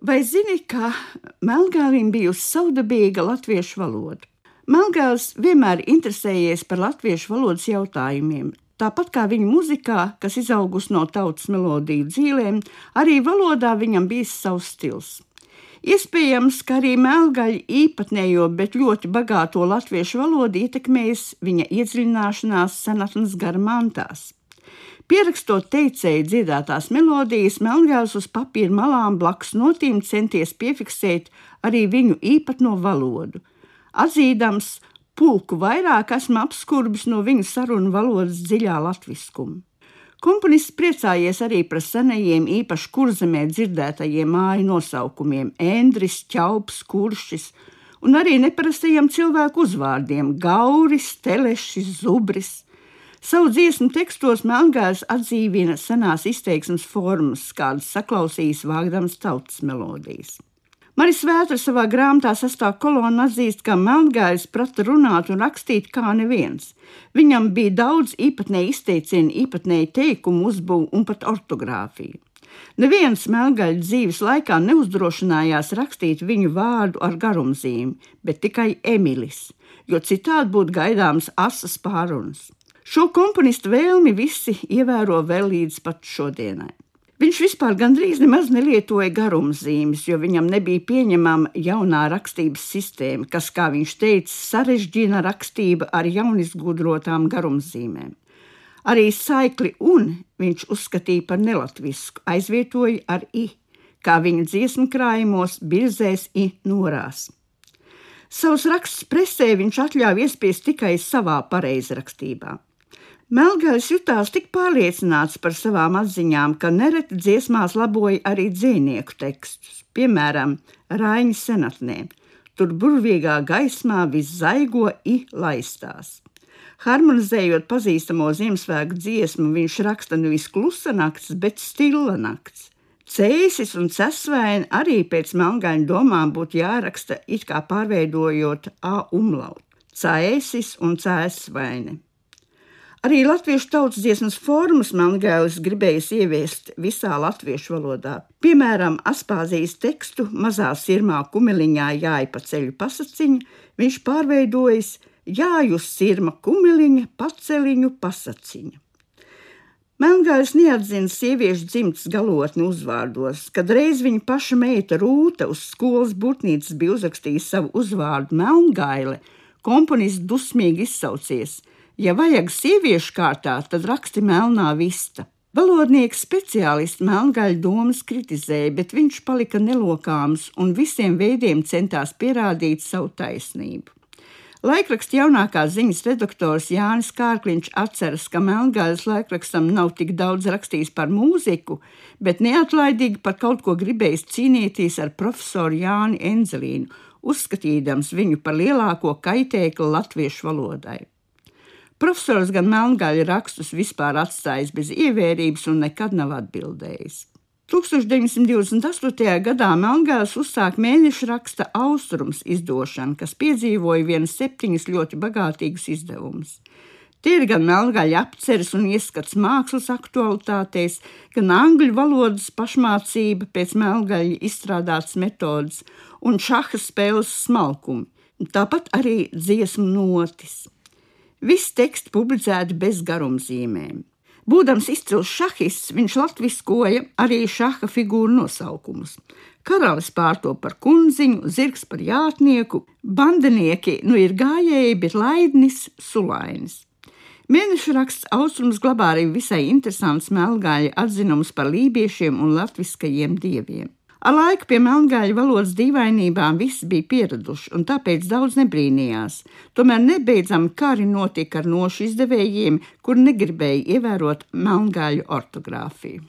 Vai zini, ka Melngālim bijusi savdabīga latviešu valoda? Melngāls vienmēr interesējies par latviešu valodas jautājumiem. Tāpat kā viņa muzikā, kas izaugusi no tautas melodiju dzīvēm, arī valodā viņam bijis savs stils. Iespējams, ka arī melngaļa īpatnējo, bet ļoti bagāto latviešu valodu ietekmējis viņa iedziļināšanās senatnes garmantās. Pierakstot teicēju dziedātās melodijas, Melngāls uz papīra malām blakus notīm centies piefiksēt arī viņu īpatno valodu. Atzīdams, pulku vairāk esmu apskurbis no viņa sarunu valodas dziļā latviskuma. Komponists priecājies arī par senajiem, īpaši kurzemē dzirdētajiem māju nosaukumiem - Endris, Čaups, Kuršis, un arī neparastajiem cilvēku uzvārdiem - Gauris, Telešs, Zubris. Savu dziesmu tekstos Melngārs atdzīvina senās izteiksmes formas, kādas saklausījis vāgdams tautas melodijas. Maris Vētra savā grāmatā sastāv kolonā atzīst, ka Melngārs prata runāt un rakstīt kā neviens. Viņam bija daudz īpatnēji izteicienu, īpatnēji teikumu uzbūvu un pat ortogrāfiju. Neviens melngaļa dzīves laikā neuzdrošinājās rakstīt viņu vārdu ar garumzīmi, bet tikai Emilis, jo citādi būtu gaidāms asas pārunas. Šo komponistu vēlmi visi ievēro vēl līdz pat šodienai. Viņš vispār gandrīz nemaz nelietoja garumzīmes, jo viņam nebija pieņemama jaunā rakstības sistēma, kas, kā viņš teica, sarežģīna rakstību ar jaunizgudrotām garumzīmēm. Arī saikli un viņš uzskatīja par nelatvisku, aizvietoja ar i, kā viņa dziesmu krājumos birzēs i norās. Savus rakstus presē viņš atļāva iespiest tikai savā pareizrakstībā. Melngājs jutās tik pārliecināts par savām atziņām, ka nereti dziesmās laboja arī dzīsnieku tekstus, piemēram, Rāņa senatnē. Tur burvīgā gaismā viss zaigo i laistās. Harmonizējot pazīstamo Ziemassvētku dziesmu, viņš raksta nevis klusa nakts, bet stila nakts. Cēsis un cesvēni arī pēc melngaļa domām būtu jāraksta it kā pārveidojot A umlautu. Cēsis un cēsvaini. Arī latviešu tautas dziesmas formas Melngailis gribējis ieviest visā latviešu valodā. Piemēram, Aspāzijas tekstu mazā sirmā kumeliņā jāja pa ceļu pasaciņu, viņš pārveidojis jāju sirma kumeliņa paceliņu pasaciņu. Melngājs neatzina sieviešu dzimtas galotni uzvārdos, kad reiz viņa paša meita Rūta uz skolas būtnīcas bija uzrakstījusi savu uzvārdu Melngaile, komponists dusmīgi izsaucies – Ja vajag sieviešu kārtā, tad raksti melnā vista. Valodnieks speciālists Melngaļa domas kritizēja, bet viņš palika nelokāms un visiem veidiem centās pierādīt savu taisnību. Laikraksta jaunākā ziņas redaktors Jānis Kārkliņš atceras, ka Melngājas laikrakstam nav tik daudz rakstījis par mūziku, bet neatlaidīgi par kaut ko gribējis cīnīties ar profesoru Jāni Enzelīnu, uzskatīdams viņu par lielāko kaitēkli latviešu valodai. Profesors gan melngaļa rakstus vispār atstājis bez ievērības un nekad nav atbildējis. 1928. gadā Melngāls uzsāka mēneša raksta Austrums izdošanu, kas piedzīvoja vienas septiņas ļoti bagātīgas izdevumus. Tie ir gan melngaļa apceres un ieskats mākslas aktualitātēs, gan angļu valodas pašmācība pēc melngaļa izstrādātas metodas un šaha spēles smalkumi, tāpat arī dziesmu notis. Viss teksts publicēts bez garumzīmēm. Būdams izcils šahists, viņš latviskoja arī šaha figūru nosaukumus. Karalis pārto par kundziņu, zirgs par jātnieku, bandinieki nu ir gājēji, bet laidnis sulainis. Mēneša raksts austrums glabā arī visai interesants melngāļa atzinums par lībiešiem un latviskajiem dieviem. Ar laiku pie melngāļu valodas dīvainībām viss bija pieraduši, un tāpēc daudz nebrīnījās. Tomēr nebeidzami kari notika ar nošu izdevējiem, kur negribēja ievērot melngāļu ortogrāfiju.